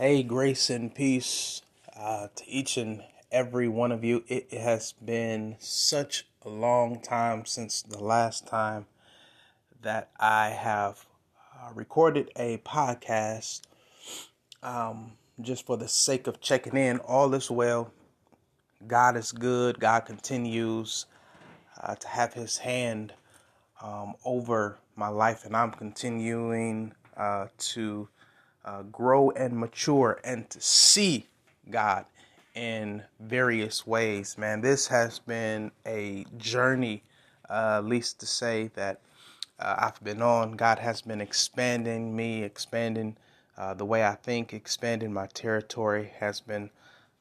Hey, grace and peace uh, to each and every one of you. It has been such a long time since the last time that I have uh, recorded a podcast um, just for the sake of checking in. All is well. God is good. God continues uh, to have his hand um, over my life, and I'm continuing uh, to uh, grow and mature and to see God in various ways. Man, this has been a journey, uh, at least to say that uh, I've been on. God has been expanding me, expanding uh, the way I think, expanding my territory, has been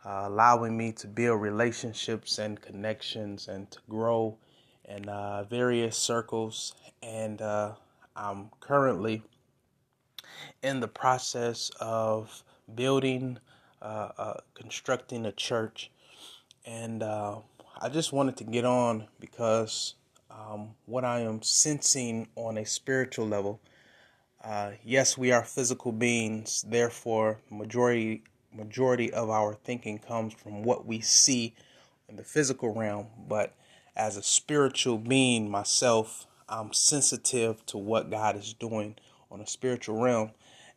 uh, allowing me to build relationships and connections and to grow in uh, various circles. And I'm currently in the process of building, uh, uh, constructing a church. And uh, I just wanted to get on because um, what I am sensing on a spiritual level. Uh, yes, we are physical beings. Therefore, majority majority of our thinking comes from what we see in the physical realm. But as a spiritual being myself, I'm sensitive to what God is doing on a spiritual realm.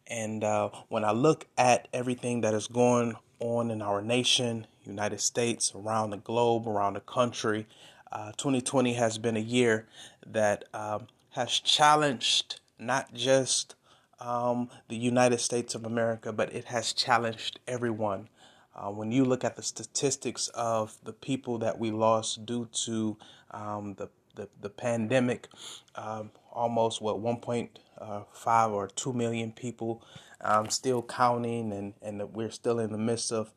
And uh, when I look at everything that is going on in our nation, United States, around the globe, around the country, uh, 2020 has been a year that um, has challenged not just um, the United States of America, but it has challenged everyone. Uh, when you look at the statistics of the people that we lost due to um, the, the, the pandemic, um, almost what 1.5 uh, or 2 million people um, still counting and, and we're still in the midst of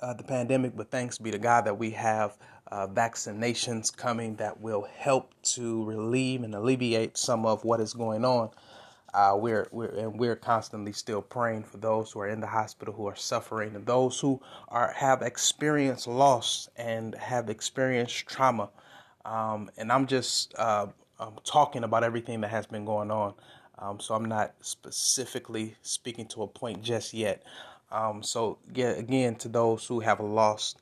uh, the pandemic. But thanks be to god that we have uh, vaccinations coming that will help to relieve and alleviate some of what is going on. Uh, we're, we're and we're constantly still praying for those who are in the hospital who are suffering and those who are have experienced loss and have experienced trauma. Um, and I'm just uh, um, talking about everything that has been going on. Um, so I'm not specifically speaking to a point just yet. Um, so yeah, again, to those who have lost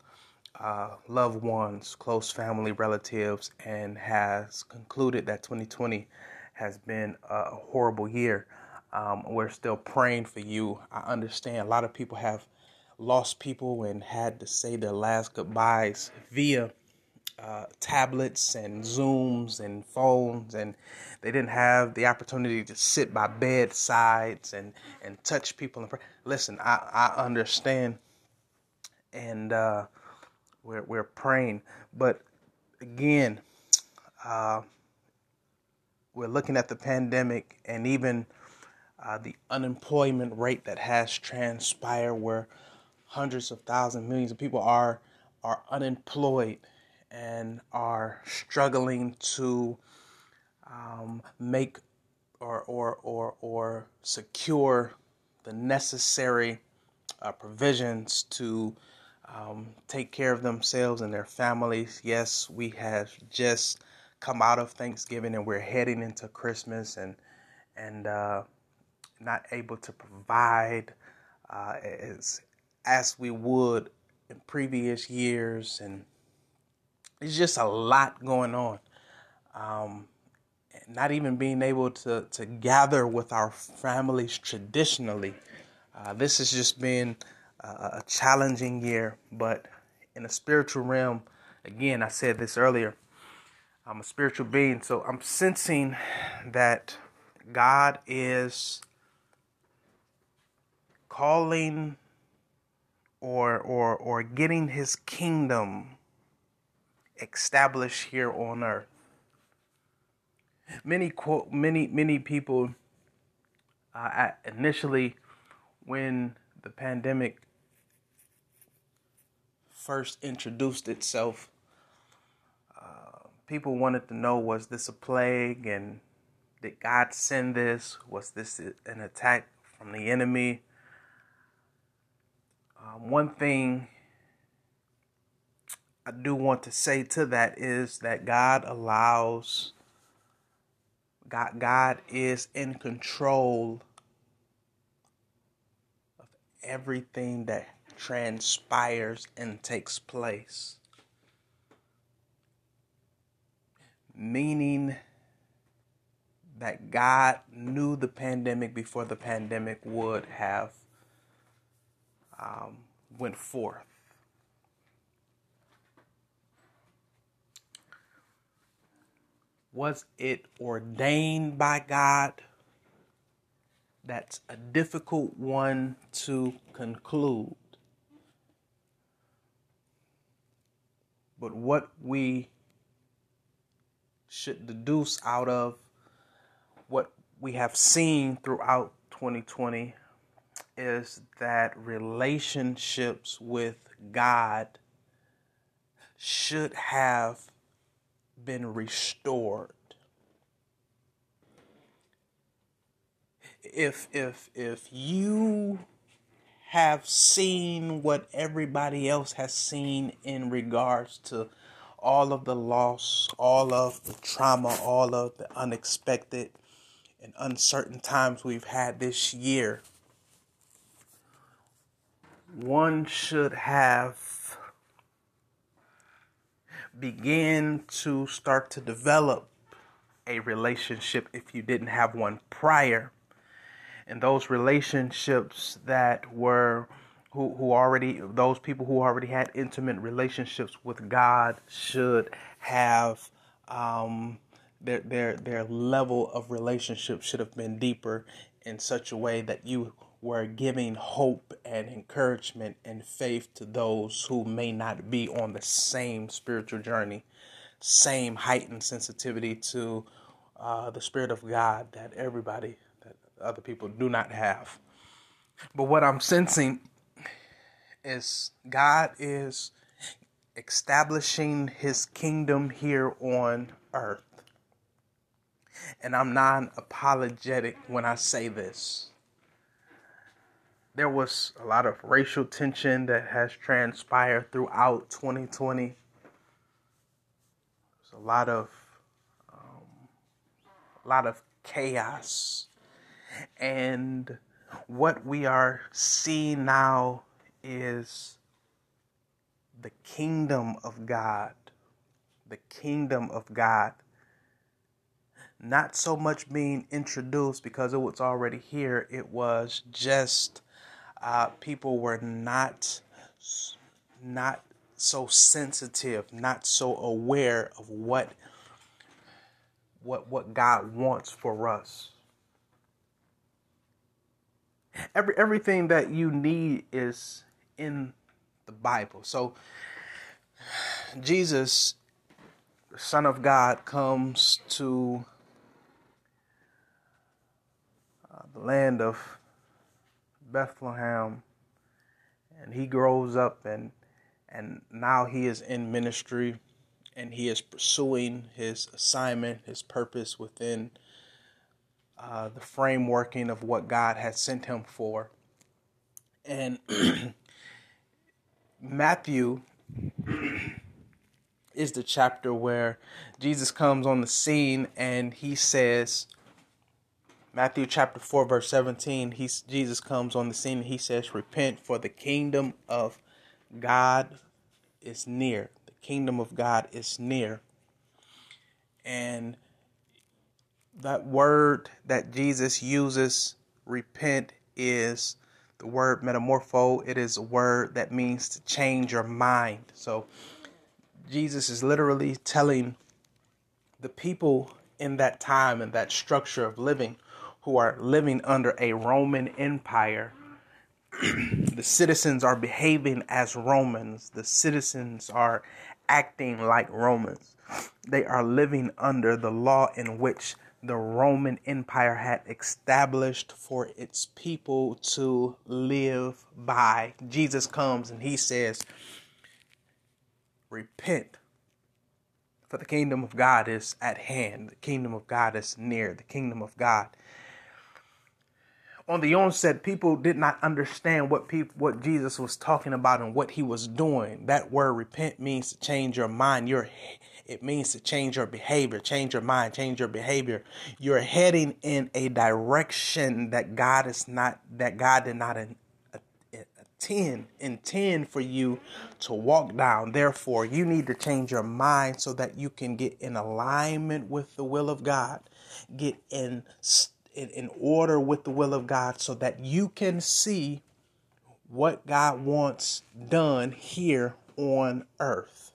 uh, loved ones, close family relatives, and has concluded that 2020 has been a horrible year. Um, we're still praying for you. I understand a lot of people have lost people and had to say their last goodbyes via uh, tablets and Zooms and phones, and they didn't have the opportunity to sit by bedsides and, and touch people. And. Listen, I, I understand, and uh, we're, we're praying. But again, uh, we're looking at the pandemic and even uh, the unemployment rate that has transpired, where hundreds of thousands, millions of people are are unemployed and are struggling to um, make or, or, or, or secure the necessary uh, provisions to um, take care of themselves and their families. Yes, we have just come out of Thanksgiving and we're heading into Christmas and and uh, not able to provide uh, as as we would in previous years and it's just a lot going on. Um, not even being able to, to gather with our families traditionally. Uh, this has just been a, a challenging year, but in a spiritual realm, again, I said this earlier, I'm a spiritual being, so I'm sensing that God is calling or or or getting his kingdom established here on earth. Many quote many many people uh, initially when the pandemic first introduced itself, uh, people wanted to know was this a plague and did God send this? Was this an attack from the enemy? Um, one thing I do want to say to that is that God allows God God is in control of everything that transpires and takes place. Meaning that God knew the pandemic before the pandemic would have um, went forth. Was it ordained by God? That's a difficult one to conclude. But what we should deduce out of what we have seen throughout 2020 is that relationships with God should have been restored. If if if you have seen what everybody else has seen in regards to all of the loss, all of the trauma, all of the unexpected and uncertain times we've had this year, one should have begin to start to develop a relationship if you didn't have one prior. And those relationships that were who, who already those people who already had intimate relationships with God should have um, their their their level of relationship should have been deeper in such a way that you were giving hope and encouragement and faith to those who may not be on the same spiritual journey, same heightened sensitivity to uh, the Spirit of God that everybody, that other people do not have. But what I'm sensing is God is establishing his kingdom here on earth. And I'm non apologetic when I say this. There was a lot of racial tension that has transpired throughout 2020. There's a lot of um, a lot of chaos, and what we are seeing now is the kingdom of God. The kingdom of God. Not so much being introduced because it was already here, it was just uh, people were not not so sensitive, not so aware of what what what God wants for us. Every everything that you need is in the Bible. So Jesus, the Son of God, comes to uh, the land of Bethlehem, and he grows up and and now he is in ministry and he is pursuing his assignment, his purpose within uh, the frameworking of what God has sent him for. And Matthew is the chapter where Jesus comes on the scene and he says, Matthew chapter 4, verse 17, he's, Jesus comes on the scene and he says, Repent, for the kingdom of God is near. The kingdom of God is near. And that word that Jesus uses, repent, is the word metamorpho. It is a word that means to change your mind. So Jesus is literally telling the people in that time and that structure of living who are living under a Roman Empire. the citizens are behaving as Romans. The citizens are acting like Romans. They are living under the law in which the Roman Empire had established for its people to live by. Jesus comes and he says, Repent, for the kingdom of God is at hand. The kingdom of God is near. The kingdom of God on the onset, people did not understand what people, what Jesus was talking about and what he was doing. That word repent means to change your mind. Your, it means to change your behavior, change your mind, change your behavior. You're heading in a direction that God is not, that God did not intend intend for you to walk down. Therefore, you need to change your mind so that you can get in alignment with the will of God. Get in in, in order with the will of God so that you can see what God wants done here on earth.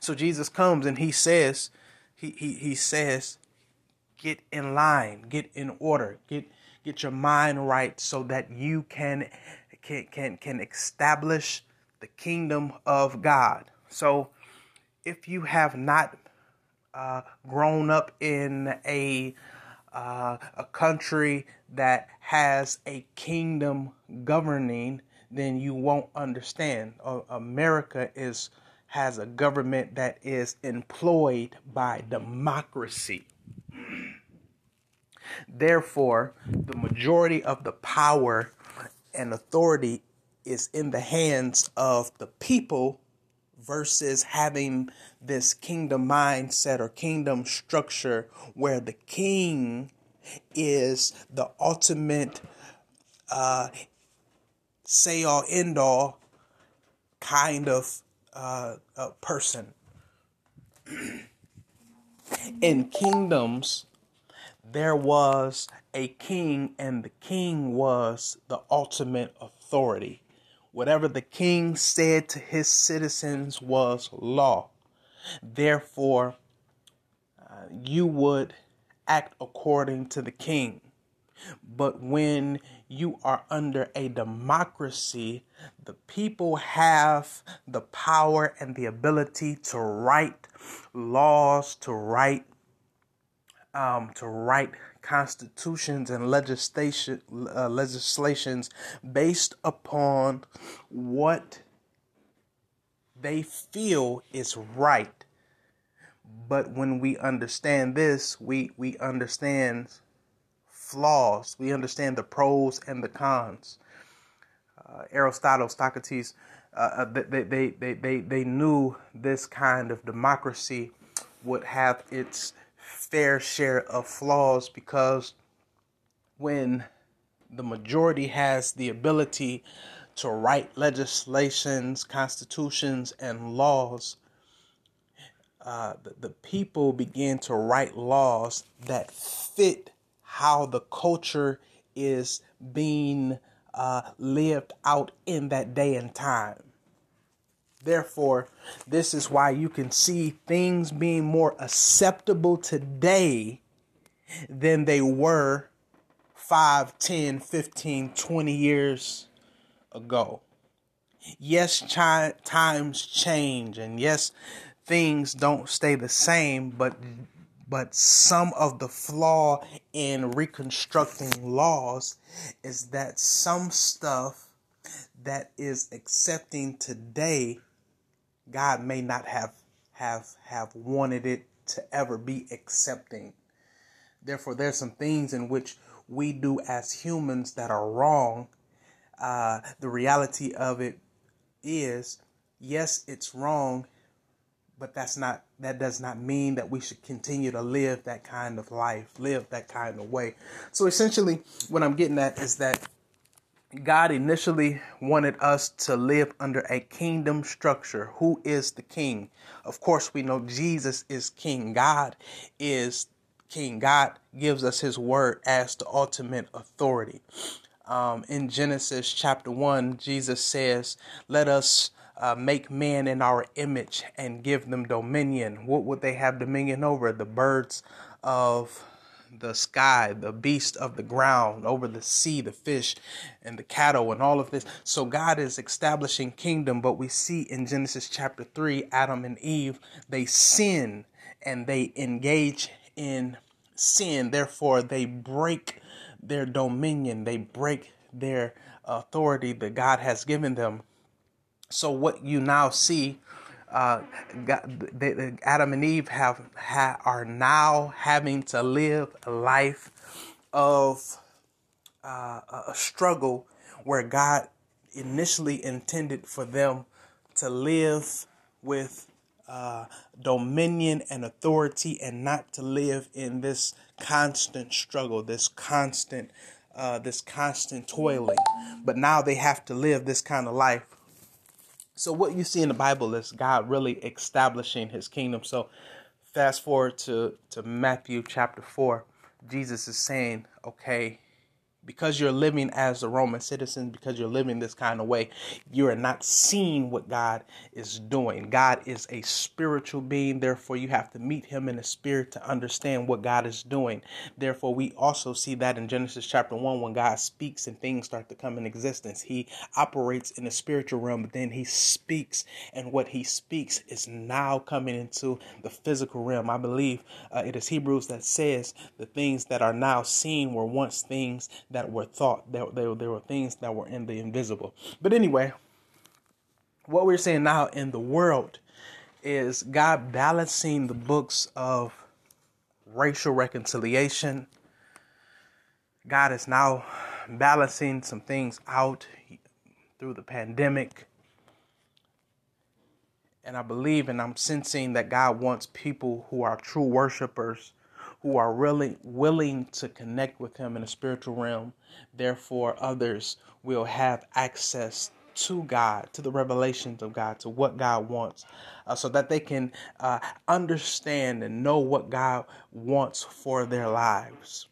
So Jesus comes and he says, he, he, he says, get in line, get in order, get get your mind right so that you can can can, can establish the kingdom of God. So if you have not uh, grown up in a uh, a country that has a kingdom governing, then you won't understand. Uh, America is has a government that is employed by democracy. Therefore, the majority of the power and authority is in the hands of the people versus having this kingdom mindset or kingdom structure where the king is the ultimate uh, say all end all kind of uh, person. In kingdoms, there was a king, and the king was the ultimate authority. Whatever the king said to his citizens was law. Therefore, uh, you would act according to the king. But when you are under a democracy, the people have the power and the ability to write laws, to write um, to write constitutions and legislation uh, legislations based upon what they feel is right. But when we understand this, we we understand flaws. We understand the pros and the cons. Uh, Aristotle, Socrates, uh, uh they, they, they, they, they knew this kind of democracy would have its fair share of flaws because when the majority has the ability to write legislations, constitutions, and laws, uh, the, the people begin to write laws that fit how the culture is being uh, lived out in that day and time. Therefore, this is why you can see things being more acceptable today than they were 5, 10, 15, 20 years ago. Yes, chi- times change, and yes, things don't stay the same, but but some of the flaw in reconstructing laws is that some stuff that is accepting today God may not have have have wanted it to ever be accepting. Therefore, there's some things in which we do as humans that are wrong. Uh, the reality of it is, yes, it's wrong, but that's not that does not mean that we should continue to live that kind of life, live that kind of way. So essentially, what I'm getting at is that God initially wanted us to live under a kingdom structure. Who is the king? Of course, we know Jesus is king. God is king. God gives us his word as the ultimate authority. Um, in Genesis chapter 1, Jesus says, Let us uh, make man in our image and give them dominion. What would they have dominion over? The birds of the sky, the beast of the ground, over the sea, the fish, and the cattle, and all of this. So God is establishing kingdom, but we see in Genesis chapter 3, Adam and Eve, they sin and they engage in sin. Therefore, they break their dominion, they break their authority that God has given them. So, what you now see uh, Adam and Eve have ha, are now having to live a life of uh, a struggle where God initially intended for them to live with uh, dominion and authority and not to live in this constant struggle, this constant uh, this constant toiling, but now they have to live this kind of life. So, what you see in the Bible is God really establishing his kingdom. So, fast forward to, to Matthew chapter 4, Jesus is saying, okay, because you're living as a Roman citizen, because you're living this kind of way, you are not seeing what God is doing. God is a spiritual being, therefore, you have to meet Him in the spirit to understand what God is doing. Therefore, we also see that in Genesis chapter 1 when God speaks and things start to come in existence. He operates in the spiritual realm, but then He speaks, and what He speaks is now coming into the physical realm. I believe uh, it is Hebrews that says the things that are now seen were once things that that were thought. There, there, there were things that were in the invisible. But anyway, what we're seeing now in the world is God balancing the books of racial reconciliation. God is now balancing some things out through the pandemic. And I believe and I'm sensing that God wants people who are true worshipers who are really willing to connect with him in the spiritual realm. Therefore, others will have access to God, to the revelations of God, to what God wants, uh, so that they can uh, understand and know what God wants for their lives.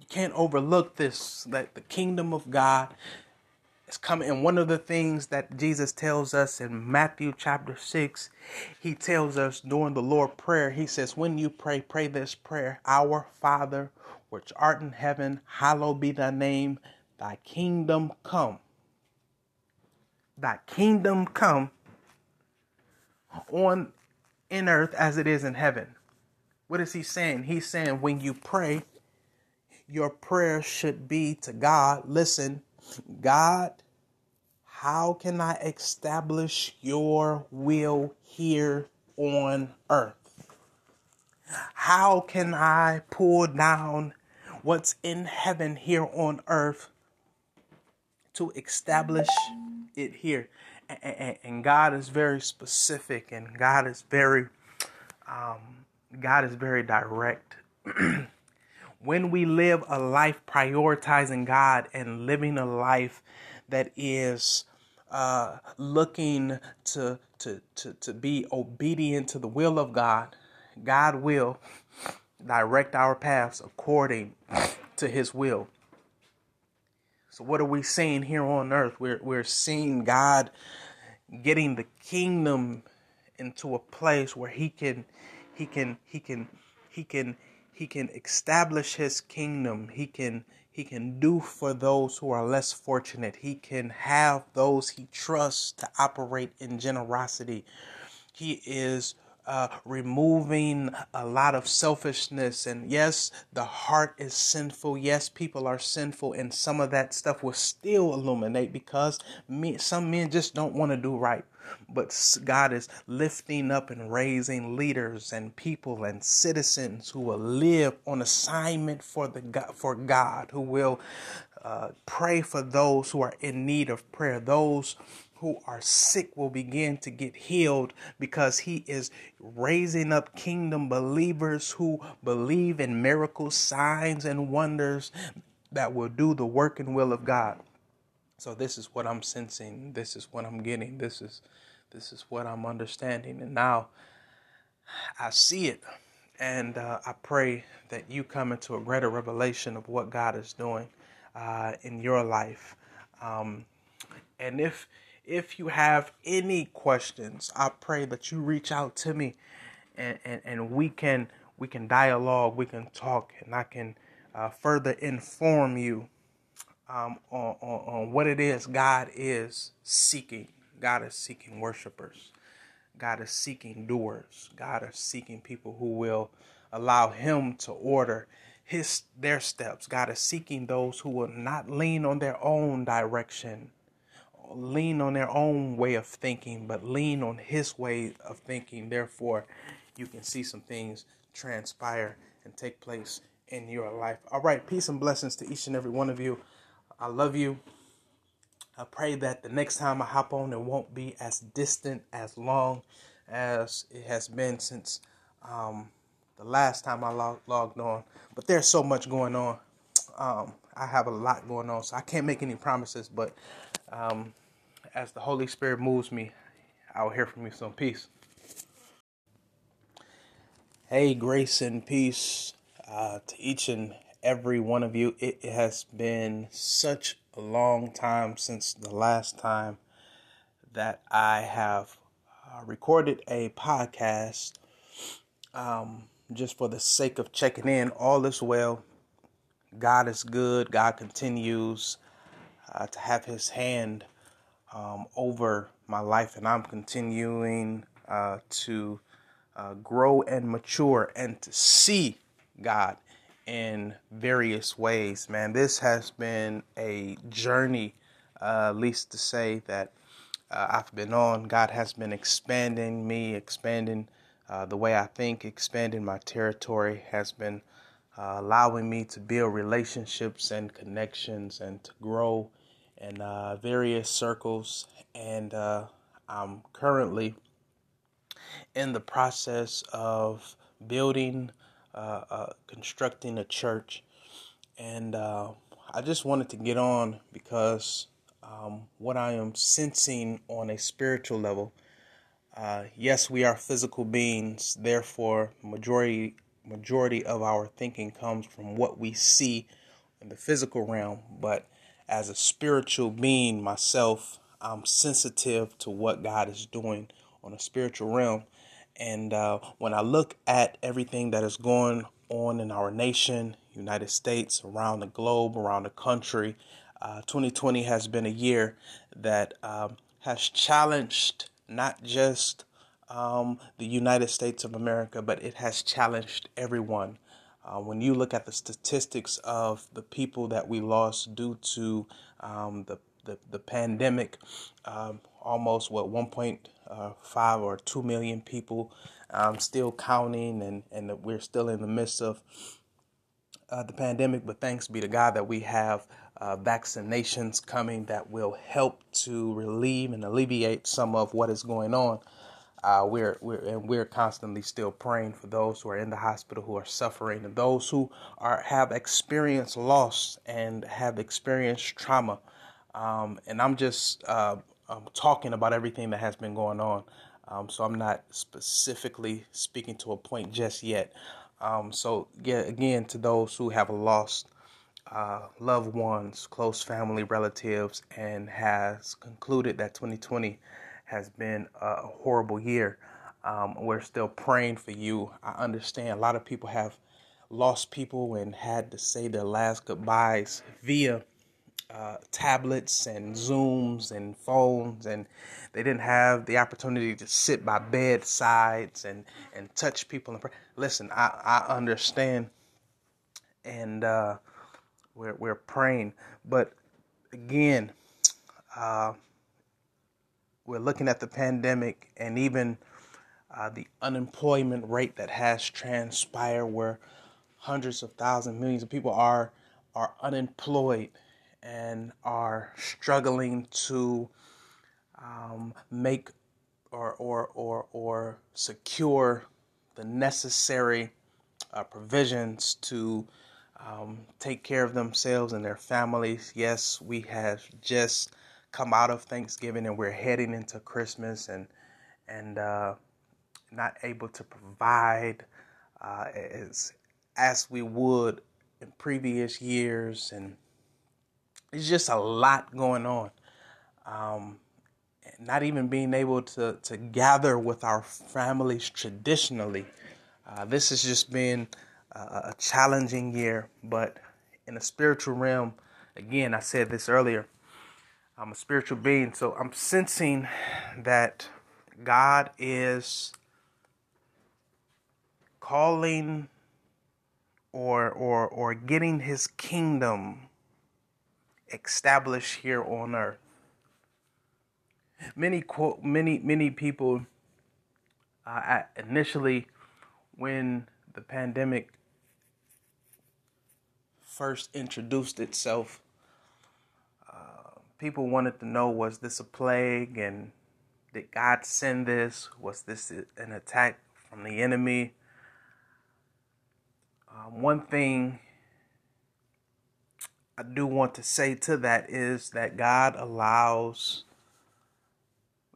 You can't overlook this that the kingdom of God is coming. And one of the things that Jesus tells us in Matthew chapter 6, he tells us during the Lord prayer, he says, When you pray, pray this prayer Our Father, which art in heaven, hallowed be thy name, thy kingdom come. Thy kingdom come on in earth as it is in heaven. What is he saying? He's saying when you pray, your prayer should be to God. Listen, God, how can I establish your will here on earth? How can I pull down what's in heaven here on earth to establish it here? And God is very specific and God is very um, God is very direct. when we live a life prioritizing God and living a life that is uh, looking to, to, to, to be obedient to the will of God, God will direct our paths according to his will. So what are we seeing here on earth? We're we're seeing God getting the kingdom into a place where he can he can he can he can he can establish his kingdom. He can he can do for those who are less fortunate. He can have those he trusts to operate in generosity. He is uh, removing a lot of selfishness. And yes, the heart is sinful. Yes, people are sinful, and some of that stuff will still illuminate because me, some men just don't want to do right. But God is lifting up and raising leaders and people and citizens who will live on assignment for the God, for God, who will uh, pray for those who are in need of prayer, those who are sick will begin to get healed because he is raising up kingdom believers who believe in miracles, signs, and wonders that will do the work and will of God. So this is what I'm sensing. This is what I'm getting. This is this is what I'm understanding. And now I see it. And uh, I pray that you come into a greater revelation of what God is doing uh, in your life. Um, and if if you have any questions, I pray that you reach out to me and, and, and we can we can dialogue, we can talk, and I can uh, further inform you um, on, on, on what it is God is seeking. God is seeking worshipers. God is seeking doers. God is seeking people who will allow Him to order his their steps. God is seeking those who will not lean on their own direction, lean on their own way of thinking, but lean on his way of thinking. Therefore, you can see some things transpire and take place in your life. All right, peace and blessings to each and every one of you. I love you. I pray that the next time I hop on, it won't be as distant, as long as it has been since um, the last time I log- logged on. But there's so much going on. Um, I have a lot going on, so I can't make any promises. But um, as the Holy Spirit moves me, I'll hear from you soon. Peace. Hey, grace and peace uh, to each and every one of you. It, it has been such a long time since the last time that I have uh, recorded a podcast um, just for the sake of checking in. All is well. God is good. God continues uh, to have his hand um, over my life, and I'm continuing uh, to uh, grow and mature and to see God in various ways. Man, this has been a journey, uh, at least to say that uh, I've been on. God has been expanding me, expanding uh, the way I think, expanding my territory, has been uh, allowing me to build relationships and connections and to grow in uh, various circles. And uh, I'm currently in the process of building, uh, uh, constructing a church. And uh, I just wanted to get on because um, what I am sensing on a spiritual level. Uh, yes, we are physical beings. Therefore, majority majority of our thinking comes from what we see in the physical realm. But as a spiritual being myself, I'm sensitive to what God is doing on a spiritual realm. And uh, when I look at everything that is going on in our nation, United States, around the globe, around the country, uh, 2020 has been a year that um, has challenged not just um, the United States of America, but it has challenged everyone. Uh, when you look at the statistics of the people that we lost due to um, the, the, the pandemic, um, almost what 1.5 uh, or 2 million people um, still counting, and, and we're still in the midst of uh, the pandemic. But thanks be to God that we have uh, vaccinations coming that will help to relieve and alleviate some of what is going on. Uh, we're we're and we're constantly still praying for those who are in the hospital who are suffering and those who are have experienced loss and have experienced trauma. Um, and I'm just uh, I'm talking about everything that has been going on. Um, so I'm not specifically speaking to a point just yet. Um, so yeah, again, to those who have lost uh, loved ones, close family relatives, and has concluded that 2020 has been a horrible year. Um, we're still praying for you. I understand a lot of people have lost people and had to say their last goodbyes via uh, tablets and Zooms and phones, and they didn't have the opportunity to sit by bedsides and, and touch people. And pray. Listen, I, I understand, and uh, we're, we're praying. But again, uh, we're looking at the pandemic and even uh, the unemployment rate that has transpired, where hundreds of thousands, millions of people are are unemployed and are struggling to um, make or or or or secure the necessary uh, provisions to um, take care of themselves and their families. Yes, we have just come out of Thanksgiving and we're heading into Christmas and and uh, not able to provide uh, as as we would in previous years, and it's just a lot going on. Um, not even being able to to gather with our families traditionally. Uh, this has just been a challenging year, but in a spiritual realm, again, I said this earlier I'm a spiritual being, so I'm sensing that God is calling or or or getting his kingdom established here on earth. Many quote many many people uh, initially when the pandemic first introduced itself people wanted to know was this a plague and did God send this? Was this an attack from the enemy? Um, one thing I do want to say to that is that God allows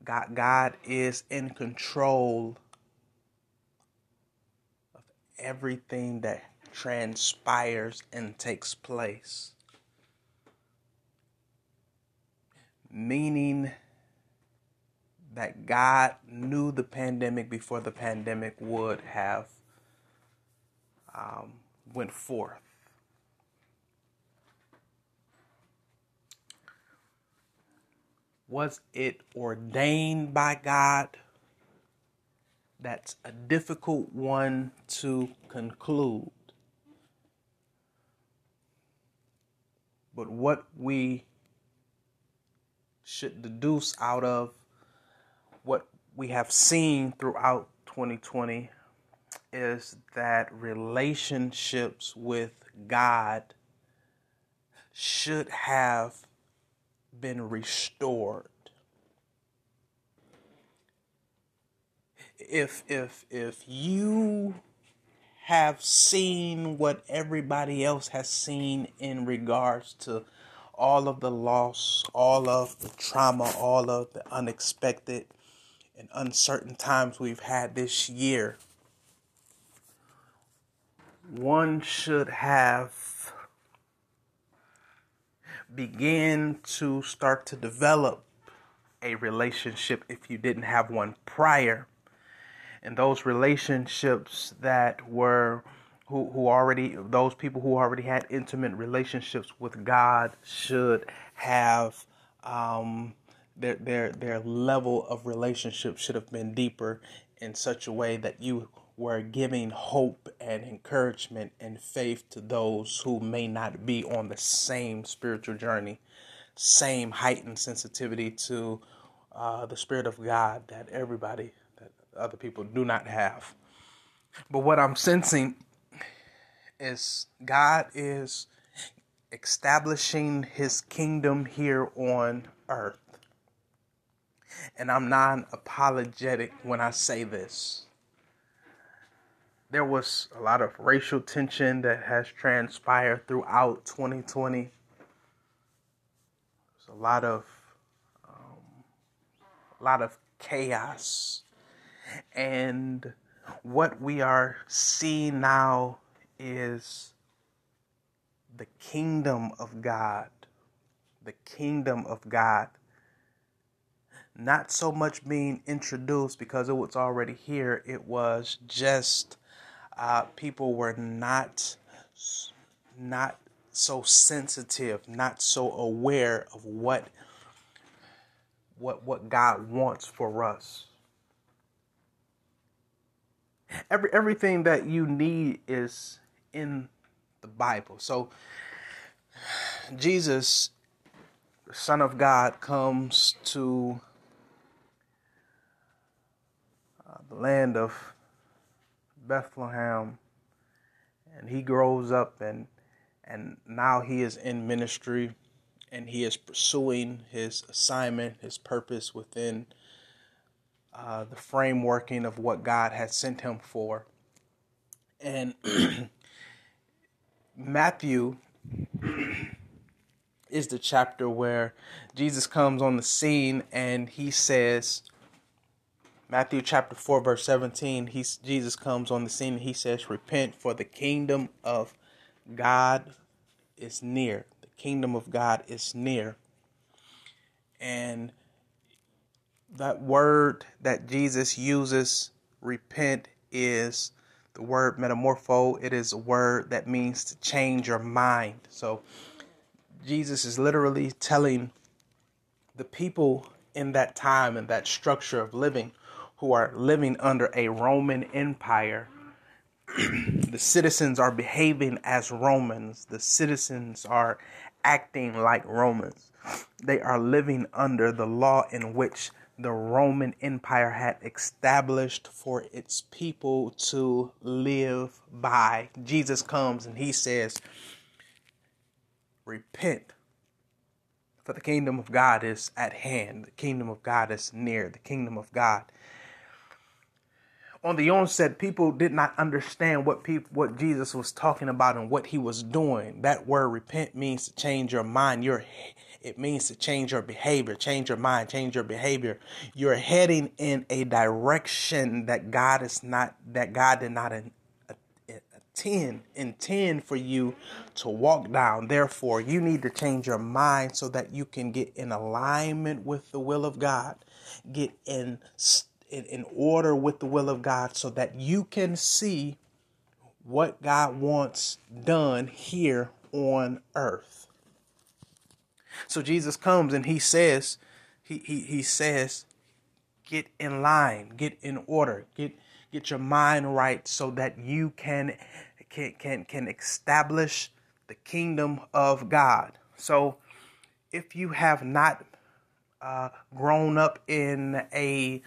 God God is in control of everything that transpires and takes place. Meaning that God knew the pandemic before the pandemic would have um, went forth. Was it ordained by God? That's a difficult one to conclude. But what we should deduce out of what we have seen throughout 2020 is that relationships with God should have been restored. If if if you have seen what everybody else has seen in regards to all of the loss, all of the trauma, all of the unexpected and uncertain times we've had this year, one should have begin to start to develop a relationship if you didn't have one prior. And those relationships that were who, who already those people who already had intimate relationships with God should have um, their their their level of relationship should have been deeper in such a way that you were giving hope and encouragement and faith to those who may not be on the same spiritual journey, same heightened sensitivity to uh, the Spirit of God that everybody, that other people do not have. But what I'm sensing is God is establishing his kingdom here on earth. And I'm non apologetic when I say this there was a lot of racial tension that has transpired throughout 2020. There's a lot of um, a lot of chaos, and what we are seeing now is the kingdom of God, the kingdom of God. Not so much being introduced because it was already here. It was just uh, people were not not so sensitive, not so aware of what what what God wants for us. Every everything that you need is in the Bible. So Jesus, the Son of God, comes to uh, the land of Bethlehem, and he grows up and and now he is in ministry and he is pursuing his assignment, his purpose within uh, the frameworking of what God has sent him for. And Matthew is the chapter where Jesus comes on the scene and he says, Matthew chapter 4 verse 17, he, Jesus comes on the scene and he says, "Repent for the kingdom of God is near. The kingdom of God is near." And that word that Jesus uses, repent, is the word metamorpho. It is a word that means to change your mind. So Jesus is literally telling the people in that time and that structure of living who are living under a Roman Empire. the citizens are behaving as Romans. The citizens are acting like Romans. They are living under the law in which the Roman Empire had established for its people to live by. Jesus comes and he says, Repent, for the kingdom of God is at hand. The kingdom of God is near. The kingdom of God on the onset, people did not understand what people, what Jesus was talking about and what he was doing. That word repent means to change your mind. Your it means to change your behavior, change your mind, change your behavior. You're heading in a direction that God is not that God did not intend intend for you to walk down. Therefore, you need to change your mind so that you can get in alignment with the will of God. Get in in, in order with the will of God so that you can see what God wants done here on earth. So Jesus comes and he says, he, he, he says, get in line, get in order, get get your mind right so that you can can can, can establish the kingdom of God. So if you have not uh, grown up in a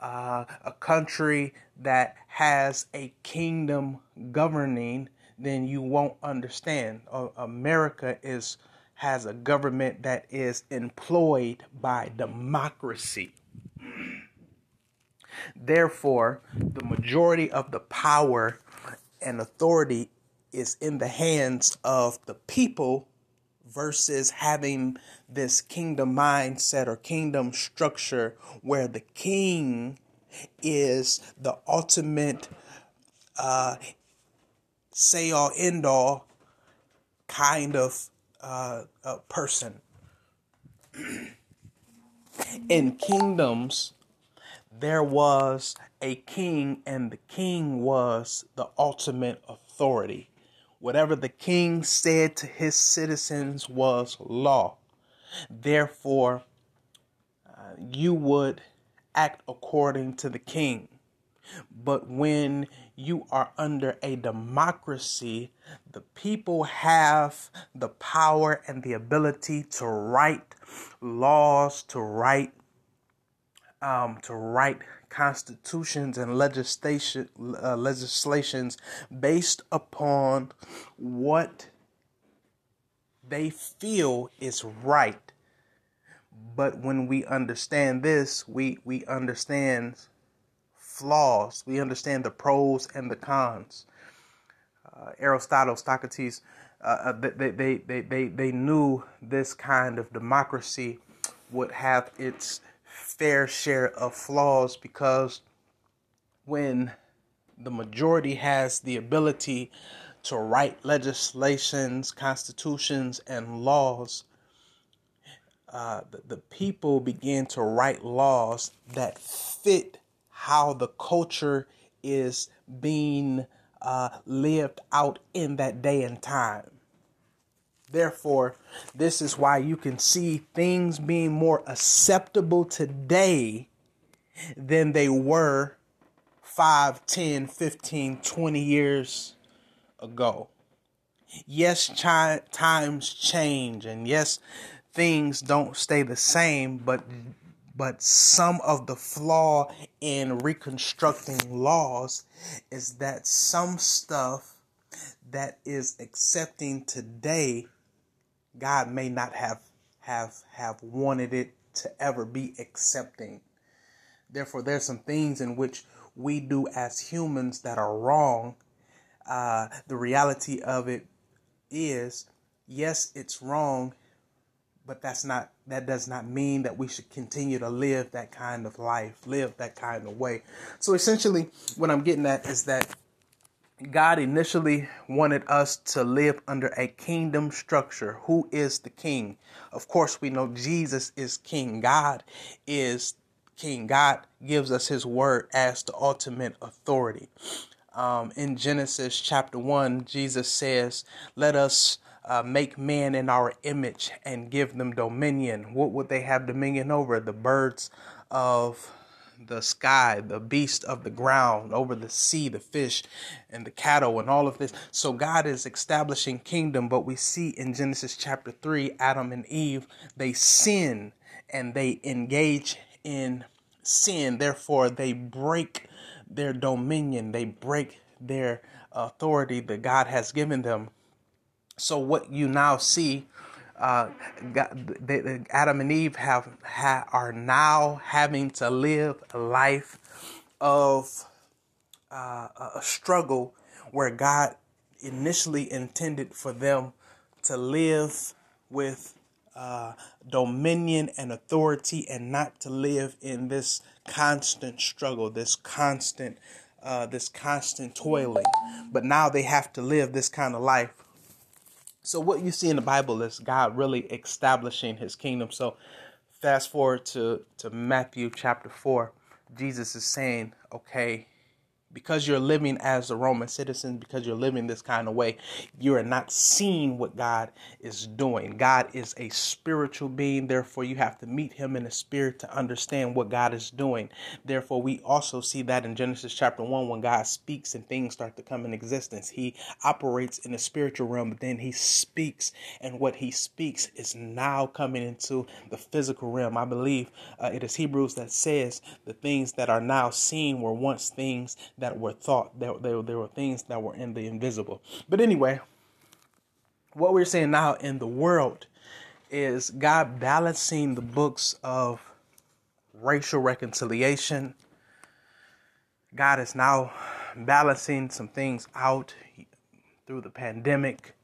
uh, a country that has a kingdom governing, then you won't understand. Uh, America is has a government that is employed by democracy. Therefore, the majority of the power and authority is in the hands of the people versus having this kingdom mindset or kingdom structure where the king is the ultimate uh, say all end all kind of uh, person. In kingdoms, there was a king, and the king was the ultimate authority. Whatever the king said to his citizens was law. Therefore, uh, you would act according to the king. But when you are under a democracy, the people have the power and the ability to write laws, to write, um, to write constitutions and legislation uh, legislations based upon what they feel is right. But when we understand this, we we understand flaws. We understand the pros and the cons. Uh, Aristotle, Socrates, uh, uh they, they, they, they, they knew this kind of democracy would have its fair share of flaws because when the majority has the ability to write legislations, constitutions, and laws, uh, the, the people begin to write laws that fit how the culture is being uh, lived out in that day and time. Therefore, this is why you can see things being more acceptable today than they were 5, 10, 15, 20 years ago. Yes, chi- times change and yes, things don't stay the same, but but some of the flaw in reconstructing laws is that some stuff that is accepting today God may not have have have wanted it to ever be accepting. Therefore, there's some things in which we do as humans that are wrong. Uh, the reality of it is, yes, it's wrong, but that's not that does not mean that we should continue to live that kind of life, live that kind of way. So essentially, what I'm getting at is that God initially wanted us to live under a kingdom structure. Who is the king? Of course, we know Jesus is king. God is king. God gives us his word as the ultimate authority. Um, in Genesis chapter 1, Jesus says, Let us uh, make man in our image and give them dominion. What would they have dominion over? The birds of the sky, the beast of the ground, over the sea, the fish, and the cattle, and all of this. So God is establishing kingdom, but we see in Genesis chapter 3, Adam and Eve, they sin and they engage in sin. Therefore, they break their dominion, they break their authority that God has given them. So, what you now see uh, Adam and Eve have, are now having to live a life of uh, a struggle where God initially intended for them to live with uh, dominion and authority and not to live in this constant struggle, this constant, uh, this constant toiling. But now they have to live this kind of life. So what you see in the Bible is God really establishing His kingdom. So fast forward to to Matthew chapter four, Jesus is saying, "Okay, because you're living as a Roman citizen, because you're living this kind of way, you are not seeing what God is doing. God is a spiritual being, therefore, you have to meet Him in the spirit to understand what God is doing. Therefore, we also see that in Genesis chapter 1 when God speaks and things start to come in existence. He operates in the spiritual realm, but then He speaks, and what He speaks is now coming into the physical realm. I believe uh, it is Hebrews that says the things that are now seen were once things that that were thought. That there, there were things that were in the invisible. But anyway, what we're seeing now in the world is God balancing the books of racial reconciliation. God is now balancing some things out through the pandemic.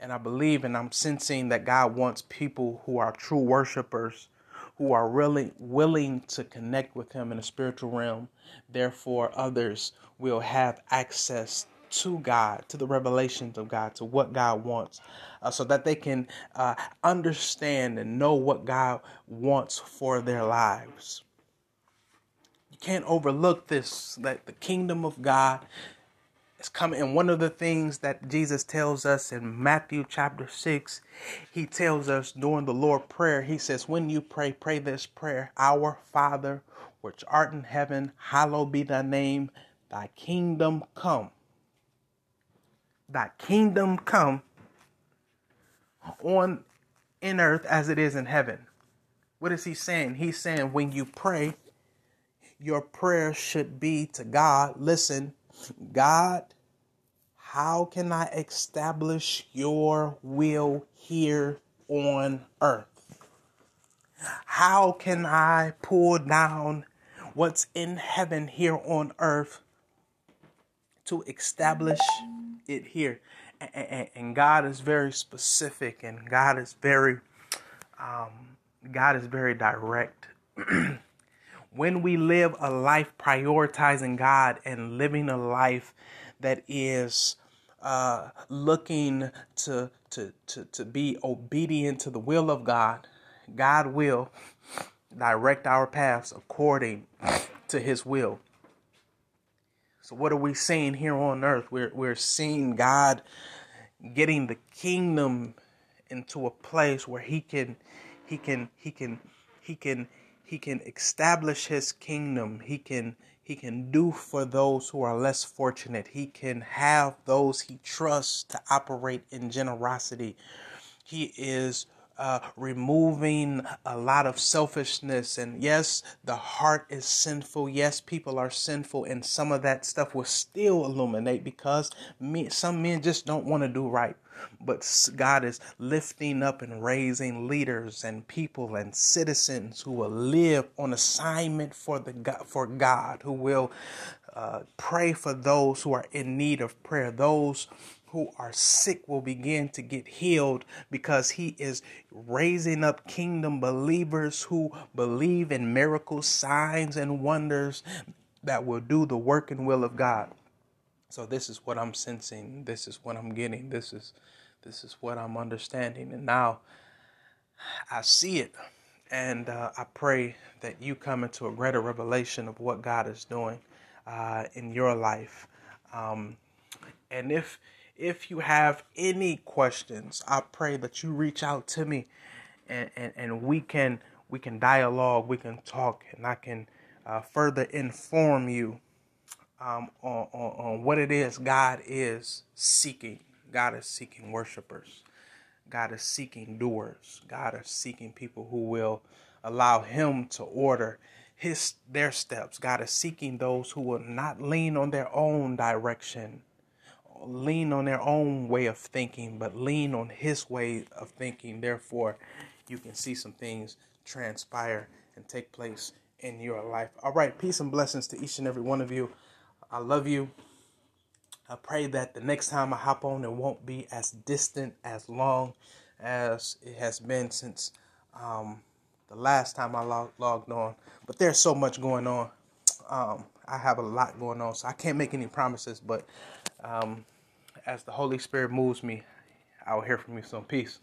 And I believe and I'm sensing that God wants people who are true worshipers who are really willing to connect with him in the spiritual realm. Therefore, others will have access to God, to the revelations of God, to what God wants, uh, so that they can uh, understand and know what God wants for their lives. You can't overlook this that the kingdom of God is coming. And one of the things that Jesus tells us in Matthew chapter 6, he tells us during the Lord prayer, he says, When you pray, pray this prayer Our Father, which art in heaven, hallowed be thy name, thy kingdom come. Thy kingdom come on in earth as it is in heaven. What is he saying? He's saying when you pray, your prayer should be to God. Listen, God, how can I establish your will here on earth? How can I pull down what's in heaven here on earth to establish it here? And God is very specific and God is very um, God is very direct. when we live a life prioritizing God and living a life that is uh, looking to, to, to, to be obedient to the will of God, God will direct our paths according to his will. So what are we seeing here on earth? We're we're seeing God getting the kingdom into a place where he can he can he can he can he can establish his kingdom. He can he can do for those who are less fortunate. He can have those he trusts to operate in generosity. He is uh, removing a lot of selfishness. And yes, the heart is sinful. Yes, people are sinful, and some of that stuff will still illuminate because me, some men just don't want to do right. But God is lifting up and raising leaders and people and citizens who will live on assignment for the God, for God, who will uh, pray for those who are in need of prayer, those who are sick will begin to get healed because he is raising up kingdom believers who believe in miracles, signs, and wonders that will do the work and will of God. So this is what I'm sensing. This is what I'm getting. This is this is what I'm understanding. And now I see it. And uh, I pray that you come into a greater revelation of what God is doing uh, in your life. Um, and if if you have any questions, I pray that you reach out to me and, and, and we can we can dialogue, we can talk, and I can uh, further inform you um, on, on, on what it is God is seeking. God is seeking worshipers. God is seeking doers. God is seeking people who will allow Him to order his their steps. God is seeking those who will not lean on their own direction, lean on their own way of thinking, but lean on his way of thinking. Therefore, you can see some things transpire and take place in your life. All right, peace and blessings to each and every one of you. I love you. I pray that the next time I hop on, it won't be as distant, as long as it has been since um, the last time I log- logged on. But there's so much going on. Um, I have a lot going on, so I can't make any promises. But um, as the Holy Spirit moves me, I will hear from you soon. Peace.